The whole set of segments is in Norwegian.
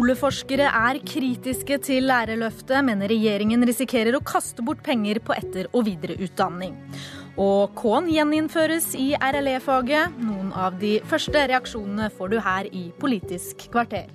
Skoleforskere er kritiske til lærerløftet, mener regjeringen risikerer å kaste bort penger på etter- og videreutdanning. Og K-en gjeninnføres i RLE-faget. Noen av de første reaksjonene får du her i Politisk kvarter.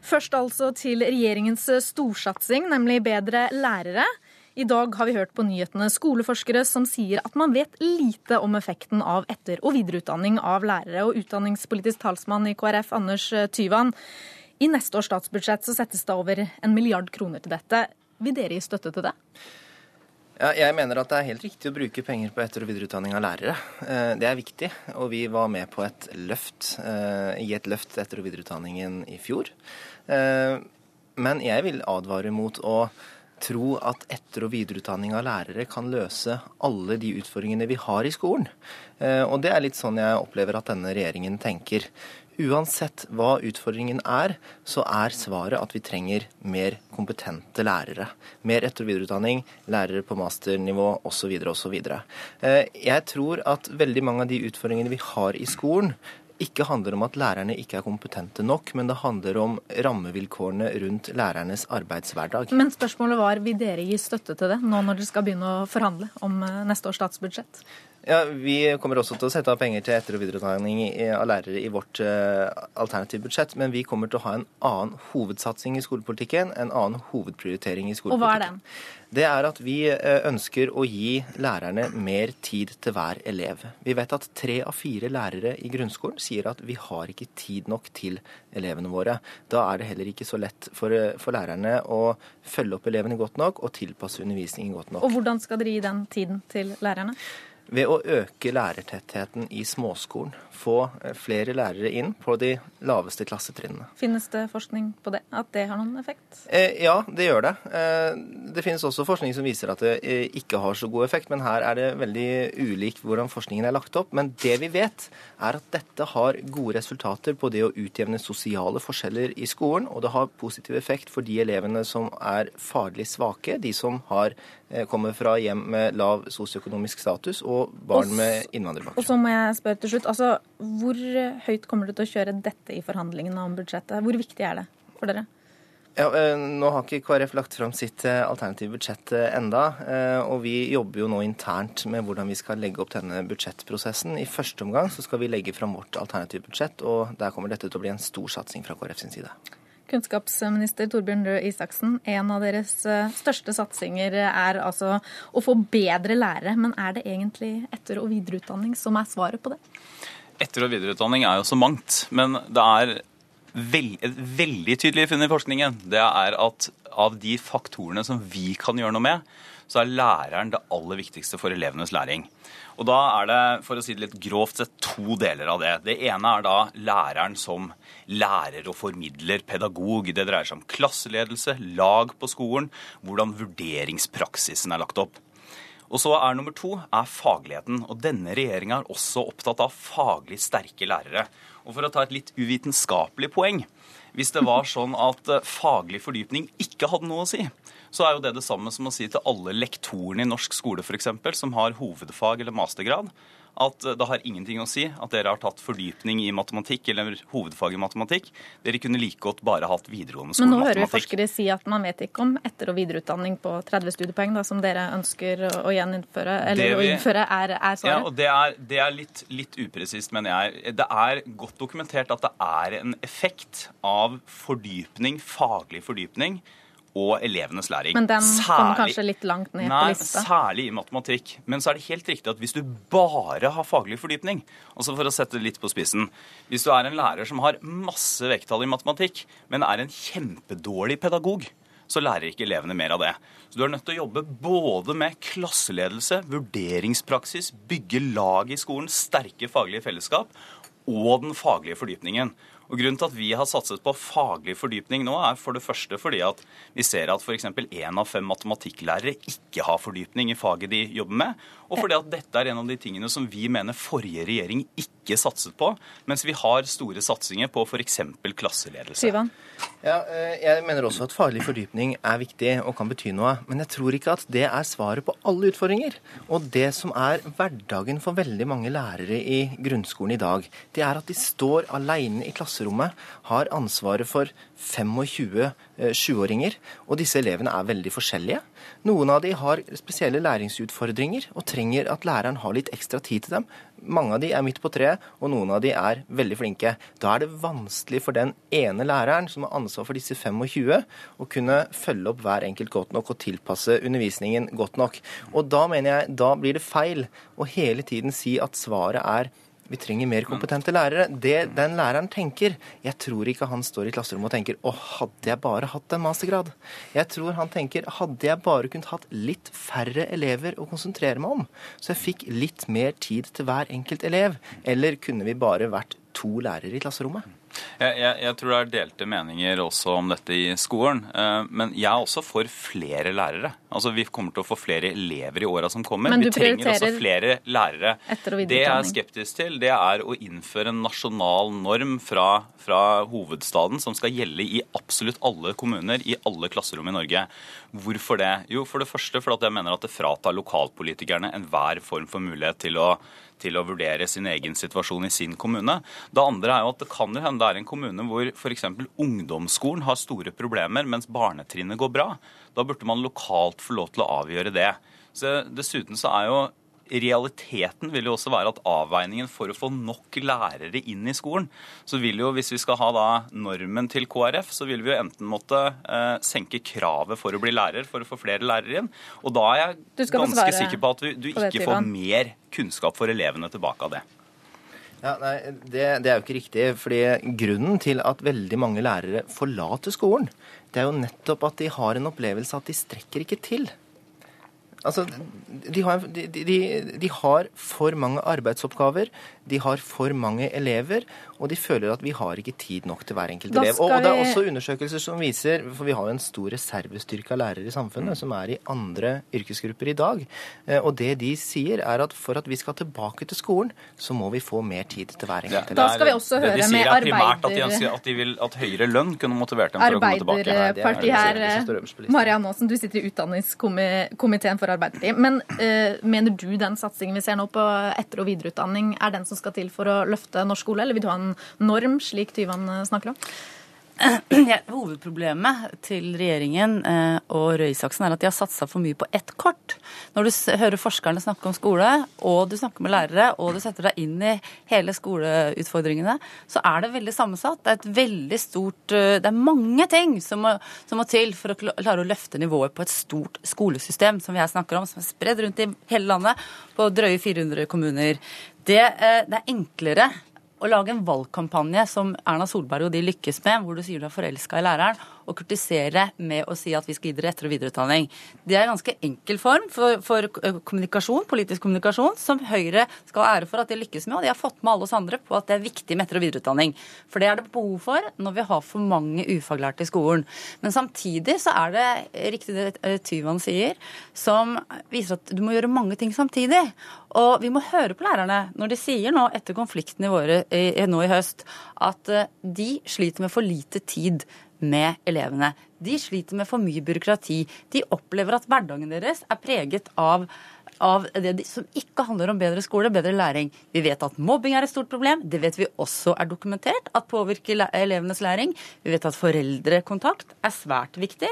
Først altså til regjeringens storsatsing, nemlig bedre lærere. I dag har vi hørt på nyhetene skoleforskere som sier at man vet lite om effekten av etter- og videreutdanning av lærere. Og utdanningspolitisk talsmann i KrF, Anders Tyvand, i neste års statsbudsjett så settes det over en milliard kroner til dette. Vil dere gi støtte til det? Ja, jeg mener at det er helt riktig å bruke penger på etter- og videreutdanning av lærere. Eh, det er viktig, og vi var med på et løft, i et løft etter- og videreutdanningen i fjor. Eh, men jeg vil advare mot å tro at etter- og videreutdanning av lærere kan løse alle de utfordringene vi har i skolen. Eh, og det er litt sånn jeg opplever at denne regjeringen tenker. Uansett hva utfordringen er, så er svaret at vi trenger mer kompetente lærere. Mer etter- og videreutdanning, lærere på masternivå osv. osv. Eh, jeg tror at veldig mange av de utfordringene vi har i skolen, ikke handler om at lærerne ikke er kompetente nok, men det handler om rammevilkårene rundt lærernes arbeidshverdag. Men spørsmålet var, vil dere gi støtte til det, nå når dere skal begynne å forhandle om eh, neste års statsbudsjett? Ja, Vi kommer også til å sette av penger til etter- og videreutdanning av lærere i vårt uh, alternative budsjett, men vi kommer til å ha en annen hovedsatsing i skolepolitikken, en annen hovedprioritering i skolepolitikken. Og hva er den? Det er at vi uh, ønsker å gi lærerne mer tid til hver elev. Vi vet at tre av fire lærere i grunnskolen sier at vi har ikke tid nok til elevene våre. Da er det heller ikke så lett for, uh, for lærerne å følge opp elevene godt nok og tilpasse undervisningen godt nok. Og hvordan skal dere gi den tiden til lærerne? Ved å øke lærertettheten i småskolen. Få eh, flere lærere inn på de laveste klassetrinnene. Finnes det forskning på det? At det har noen effekt? Eh, ja, det gjør det. Eh, det finnes også forskning som viser at det eh, ikke har så god effekt, men her er det veldig ulikt hvordan forskningen er lagt opp. Men det vi vet, er at dette har gode resultater på det å utjevne sosiale forskjeller i skolen, og det har positiv effekt for de elevene som er faglig svake, de som har kommer fra hjem med lav sosioøkonomisk status og barn og, med innvandrerbakgrunn. Og så må jeg spørre til slutt, altså, Hvor høyt kommer du til å kjøre dette i forhandlingene om budsjettet? Hvor viktig er det for dere? Ja, eh, Nå har ikke KrF lagt fram sitt eh, alternative budsjett enda, og Vi jobber jo nå internt med hvordan vi skal legge opp denne budsjettprosessen. I første omgang så skal vi legge fram vårt alternative budsjett, og der kommer dette til å bli en stor satsing fra KrF sin side. Kunnskapsminister Torbjørn Røe Isaksen, en av deres eh, største satsinger er altså å få bedre lærere. Men er det egentlig etter- og videreutdanning som er svaret på det? Etter- og videreutdanning er jo så mangt. Men det er et veldig tydelig funn i forskningen. Det er at av de faktorene som vi kan gjøre noe med, så er læreren det aller viktigste for elevenes læring. Og da er det, for å si det litt grovt sett, to deler av det. Det ene er da læreren som lærer og formidler pedagog. Det dreier seg om klasseledelse, lag på skolen, hvordan vurderingspraksisen er lagt opp. Og så er nummer to er fagligheten. Og denne regjeringa er også opptatt av faglig sterke lærere. Og for å ta et litt uvitenskapelig poeng Hvis det var sånn at eh, faglig fordypning ikke hadde noe å si, så er jo det det samme som å si til alle lektorene i norsk skole f.eks., som har hovedfag eller mastergrad, at det har ingenting å si at dere har tatt fordypning i matematikk eller hovedfag i matematikk. Dere kunne like godt bare hatt videregående skole Men nå hører vi forskere si at man vet ikke om etter- og videreutdanning på 30 studiepoeng, da, som dere ønsker å gjeninnføre, eller vi, å innføre, er, er svaret? Ja, og Det er, det er litt, litt upresist, mener jeg. Det er godt dokumentert at det er en effekt av fordypning, faglig fordypning, og elevenes læring. Men den særlig, kommer kanskje litt langt ned nei, på lista? Særlig i matematikk. Men så er det helt riktig at hvis du bare har faglig fordypning, altså for å sette det litt på spissen Hvis du er en lærer som har masse vekttall i matematikk, men er en kjempedårlig pedagog, så lærer ikke elevene mer av det. Så du er nødt til å jobbe både med klasseledelse, vurderingspraksis, bygge lag i skolen, sterke faglige fellesskap og den faglige fordypningen. Og Grunnen til at vi har satset på faglig fordypning nå, er for det første fordi at vi ser at f.eks. én av fem matematikklærere ikke har fordypning i faget de jobber med. Og fordi at dette er en av de tingene som vi mener forrige regjering ikke satset på, mens vi har store satsinger på f.eks. klasseledelse. Syvan. Ja, eh, jeg mener også at faglig fordypning er viktig og kan bety noe. Men jeg tror ikke at det er svaret på alle utfordringer. Og det som er hverdagen for veldig mange lærere i grunnskolen i dag, det er at de står alene i klassen klasserommet har ansvaret for 25 sjuåringer, og disse elevene er veldig forskjellige. Noen av de har spesielle læringsutfordringer og trenger at læreren har litt ekstra tid til dem. Mange av de er midt på treet, og noen av de er veldig flinke. Da er det vanskelig for den ene læreren som har ansvar for disse 25, å kunne følge opp hver enkelt godt nok og tilpasse undervisningen godt nok. Og da mener jeg, da blir det feil å hele tiden si at svaret er vi trenger mer kompetente lærere. Det den læreren tenker Jeg tror ikke han står i klasserommet og tenker å, hadde jeg bare hatt en mastergrad. Jeg tror han tenker hadde jeg bare kunnet hatt litt færre elever å konsentrere meg om, så jeg fikk litt mer tid til hver enkelt elev, eller kunne vi bare vært to lærere i klasserommet? Jeg, jeg, jeg, tror det er delte meninger også om dette i skolen. Eh, men jeg er også for flere lærere. Altså Vi kommer til å få flere elever i åra som kommer. Men vi trenger også flere lærere. Det jeg er skeptisk til, det er å innføre en nasjonal norm fra, fra hovedstaden som skal gjelde i absolutt alle kommuner, i alle klasserom i Norge. Hvorfor det? Jo, for det første fordi jeg mener at det fratar lokalpolitikerne enhver form for mulighet til å til å vurdere sin egen situasjon i sin kommune. Det andre er jo at det kan jo hende det er en kommune hvor f.eks. ungdomsskolen har store problemer, mens barnetrinnet går bra. Da burde man lokalt få lov til å avgjøre det. Så dessuten så er jo realiteten vil jo også være at avveiningen for å få nok lærere inn i skolen, så vil jo, hvis vi skal ha da normen til KrF, så vil vi jo enten måtte eh, senke kravet for å bli lærer for å få flere lærere inn. Og da er jeg ganske sikker på at du, du ikke får mer kunnskap for elevene tilbake av det. Ja, nei, det, det, er jo ikke riktig. fordi Grunnen til at veldig mange lærere forlater skolen, det er jo nettopp at de har en opplevelse at de strekker ikke til. Altså, de har, de, de, de har, for mange arbeidsoppgaver, de har for mange elever, og de føler at vi har ikke tid nok til hver enkelt elev. Og, og, det er også undersøkelser som viser, for vi har jo en stor reservestyrke av lærere i samfunnet mm. som er i andre yrkesgrupper i dag, eh, og det de sier er at for at vi skal tilbake til skolen, så må vi få mer tid til hver enkelt elev. Da skal vi også høre med arbeider... Det de sier er primært at de ønsker at, de vil, at høyere lønn kunne motivert dem for å komme tilbake. Arbeiderpartiet her, Marianne Aasen, du sitter i utdanningskomiteen for Arbeiderpartiet. Men uh, mener du den satsingen vi ser nå på etter- og videreutdanning, er den som skal til for å løfte norsk skole, eller vil du ha en norm, slik Tyvand snakker om? Ja, hovedproblemet til regjeringen eh, og Røe Isaksen er at de har satsa for mye på ett kort. Når du hører forskerne snakke om skole, og du snakker med lærere, og du setter deg inn i hele skoleutfordringene, så er det veldig sammensatt. Det er et veldig stort eh, Det er mange ting som må, som må til for å klare å løfte nivået på et stort skolesystem som vi her snakker om, som er spredd rundt i hele landet, på drøye 400 kommuner. Det, eh, det er enklere å lage en valgkampanje som Erna Solberg og de lykkes med, hvor du sier du er forelska i læreren, og kritisere med å si at vi skal gi dere etter- og videreutdanning. Det er en ganske enkel form for, for, kommunikasjon, politisk kommunikasjon som Høyre skal ha ære for at de lykkes med, og de har fått med alle oss andre på at det er viktig med etter- og videreutdanning. For det er det behov for når vi har for mange ufaglærte i skolen. Men samtidig så er det riktig det Tyvand sier, som viser at du må gjøre mange ting samtidig. Og vi må høre på lærerne når de sier nå etter konfliktene våre nå i høst at de sliter med for lite tid med elevene. De sliter med for mye byråkrati. De opplever at hverdagen deres er preget av av det som ikke handler om bedre skole, bedre læring. Vi vet at mobbing er et stort problem. Det vet vi også er dokumentert at påvirker elevenes læring. Vi vet at foreldrekontakt er svært viktig.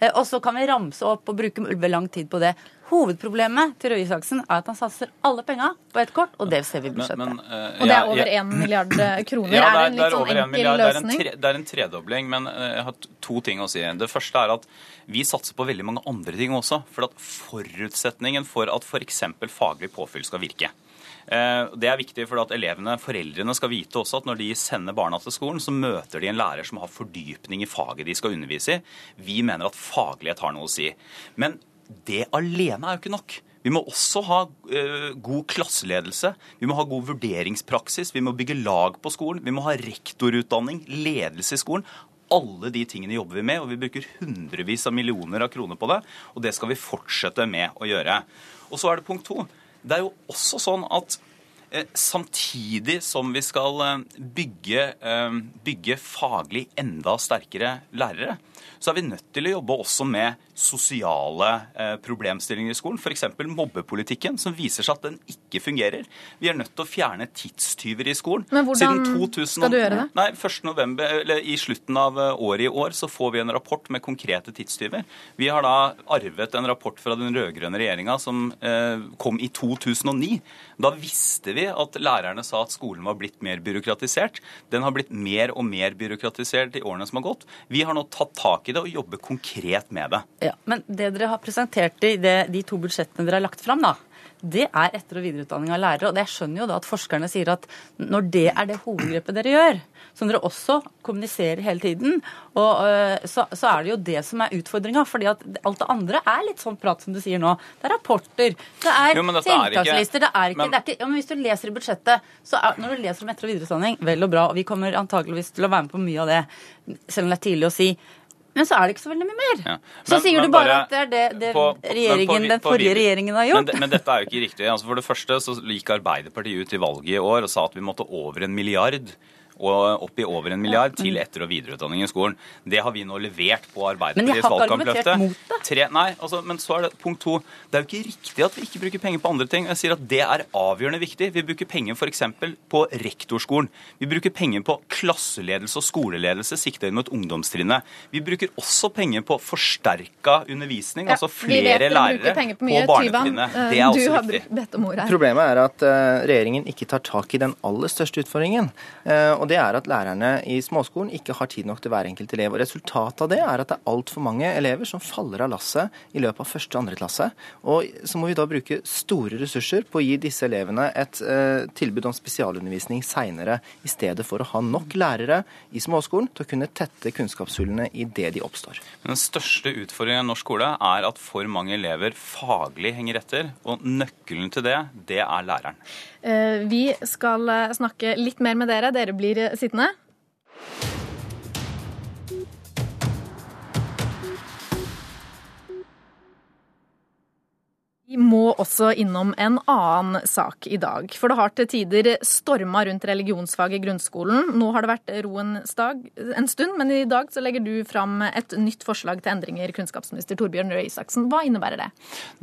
Eh, og så kan vi ramse opp og bruke lang tid på det. Hovedproblemet til Røe Isaksen er at han satser alle penga på ett kort, og det ser vi i budsjettet. Men, men, uh, og det er over én milliard eh, kroner. Ja, er det en litt sånn enkel løsning? Det er, tre, det er en tredobling, men jeg har to ting å si. Det første er at vi satser på veldig mange andre ting også. For at forutsetningen for at f.eks. For faglig påfyll skal virke. Det er viktig for at elevene, foreldrene skal vite også at når de sender barna til skolen, så møter de en lærer som har fordypning i faget de skal undervise i. Vi mener at faglighet har noe å si. Men det alene er jo ikke nok. Vi må også ha uh, god klasseledelse. Vi må ha god vurderingspraksis. Vi må bygge lag på skolen. Vi må ha rektorutdanning, ledelse i skolen. Alle de tingene jobber vi med, og vi bruker hundrevis av millioner av kroner på det. Og det skal vi fortsette med å gjøre. Og så er det punkt to. Det er jo også sånn at eh, samtidig som vi skal eh, bygge, bygge faglig enda sterkere lærere, så er vi nødt til å jobbe også med sosiale eh, problemstillinger i skolen, f.eks. mobbepolitikken, som viser seg at den ikke fungerer. Vi er nødt til å fjerne tidstyver i skolen. Men hvordan skal du gjøre det? Nei, 1. November, eller I slutten av eh, året i år så får vi en rapport med konkrete tidstyver. Vi har da arvet en rapport fra den rød-grønne regjeringa som eh, kom i 2009. Da visste vi at lærerne sa at skolen var blitt mer byråkratisert. Den har blitt mer og mer byråkratisert i årene som har gått. Vi har nå tatt tak i det og jobber konkret med det. Ja, Men det dere har presentert i det, de to budsjettene dere har lagt fram, da, det er etter- og videreutdanning av lærere. Og jeg skjønner jo da at forskerne sier at når det er det hovedgrepet dere gjør, som dere også kommuniserer hele tiden, og, øh, så, så, er det jo det som er utfordringa. fordi at alt det andre er litt sånn prat som du sier nå. Det er rapporter, det er tiltakslister, det er ikke, men, det er ikke ja, men Hvis du leser i budsjettet, så er, når du leser om etter- og videreutdanning, vel og bra, og vi kommer antakeligvis til å være med på mye av det, selv om det er tidlig å si. Men så er det ikke så veldig mye mer. Ja. Men, så sier du bare, bare, at det er det, det på, regjeringen, på, den forrige regjeringen har gjort. Men, men, dette er jo ikke riktig. Altså for det første så gikk Arbeiderpartiet ut i valget i år og sa at vi måtte over en milliard og opp i over en milliard til etter- og videreutdanning i skolen. Det har vi nå levert på Arbeiderpartiets valgkampløfte. Men jeg har ikke argumentert mot det. nei, altså, men så er det punkt to. Det er jo ikke riktig at vi ikke bruker penger på andre ting. Jeg sier at Det er avgjørende viktig. Vi bruker penger f.eks. på rektorskolen. Vi bruker penger på klasseledelse og skoleledelse sikta inn mot ungdomstrinnet. Vi bruker også penger på forsterka undervisning, ja, altså flere lærere på, på barnetrinnet. Det er også viktig. Problemet er at uh, regjeringen ikke tar tak i den aller største utfordringen. Uh, og det er at lærerne i småskolen ikke har tid nok til hver enkelt elev. Og Resultatet av det er at det er altfor mange elever som faller av lasset i løpet av første og andre klasse. Og så må vi da bruke store ressurser på å gi disse elevene et eh, tilbud om spesialundervisning seinere, i stedet for å ha nok lærere i småskolen til å kunne tette kunnskapshullene i det de oppstår. Men Den største utfordringen i norsk skole er at for mange elever faglig henger etter, og nøkkelen til det, det er læreren. Eh, vi skal eh, snakke litt mer med dere. Dere blir eh, sittende. Vi må også innom en annen sak i dag. For det har til tider storma rundt religionsfaget i grunnskolen. Nå har det vært roens dag en stund, men i dag så legger du fram et nytt forslag til endringer, kunnskapsminister Torbjørn Røe Isaksen. Hva innebærer det?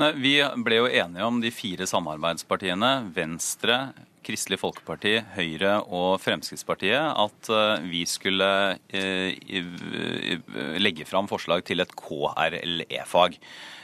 Nei, vi ble jo enige om de fire samarbeidspartiene, Venstre, Kristelig Folkeparti, Høyre og Fremskrittspartiet at eh, vi skulle eh, legge fram forslag til et KRLE-fag.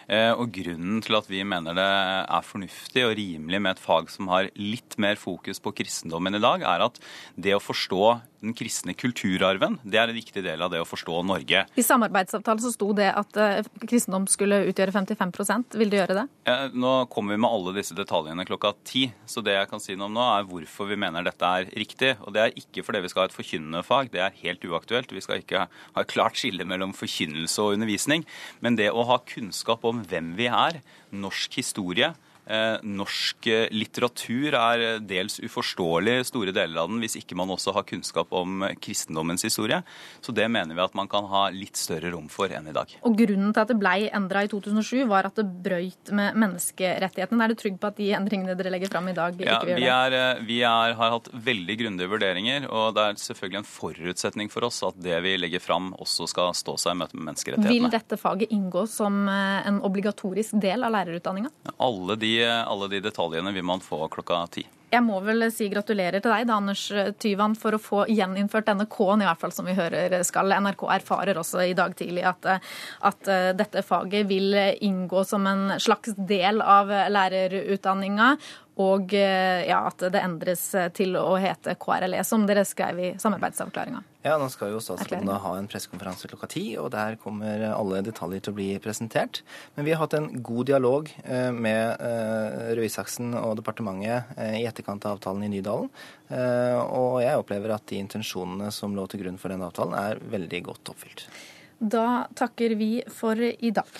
Eh, og Grunnen til at vi mener det er fornuftig og rimelig med et fag som har litt mer fokus på kristendommen i dag, er at det å forstå den kristne kulturarven, det er en viktig del av det å forstå Norge. I samarbeidsavtalen så sto det at uh, kristendom skulle utgjøre 55% Vil det gjøre det? Eh, nå kommer vi med alle disse detaljene klokka ti. Så det jeg kan si noe om nå, er hvorfor vi mener dette er riktig. Og det er ikke fordi vi skal ha et forkynnende fag, det er helt uaktuelt. Vi skal ikke ha et klart skille mellom forkynnelse og undervisning. Men det å ha kunnskap om hvem vi er, norsk historie, Eh, norsk eh, litteratur er eh, dels uforståelig store deler av den hvis ikke man også har kunnskap om kristendommens historie. Så det mener vi at man kan ha litt større rom for enn i dag. Og Grunnen til at det ble endra i 2007, var at det brøyt med menneskerettighetene. Er du trygg på at de endringene dere legger fram i dag, ja, ikke vil gjøre det? Vi, er, vi er, har hatt veldig grundige vurderinger, og det er selvfølgelig en forutsetning for oss at det vi legger fram, også skal stå seg i møte med menneskerettighetene. Vil dette faget inngå som en obligatorisk del av lærerutdanninga? Alle de alle de detaljene vil man få klokka ti. Jeg må vel si gratulerer til deg, da, Anders Tyvand, for å få gjeninnført denne K-en, i hvert fall som vi hører skal. NRK erfarer også i dag tidlig at, at dette faget vil inngå som en slags del av lærerutdanninga. Og ja, at det endres til å hete KRLE, som dere skrev i samarbeidsavklaringa. Ja, nå skal jo statsråden ha en pressekonferanse klokka ti, og der kommer alle detaljer til å bli presentert. Men vi har hatt en god dialog eh, med eh, Røe Isaksen og departementet i i etterkant av avtalen i Nydalen. Og jeg opplever at de intensjonene som lå til grunn for den avtalen, er veldig godt oppfylt. Da takker vi for i dag.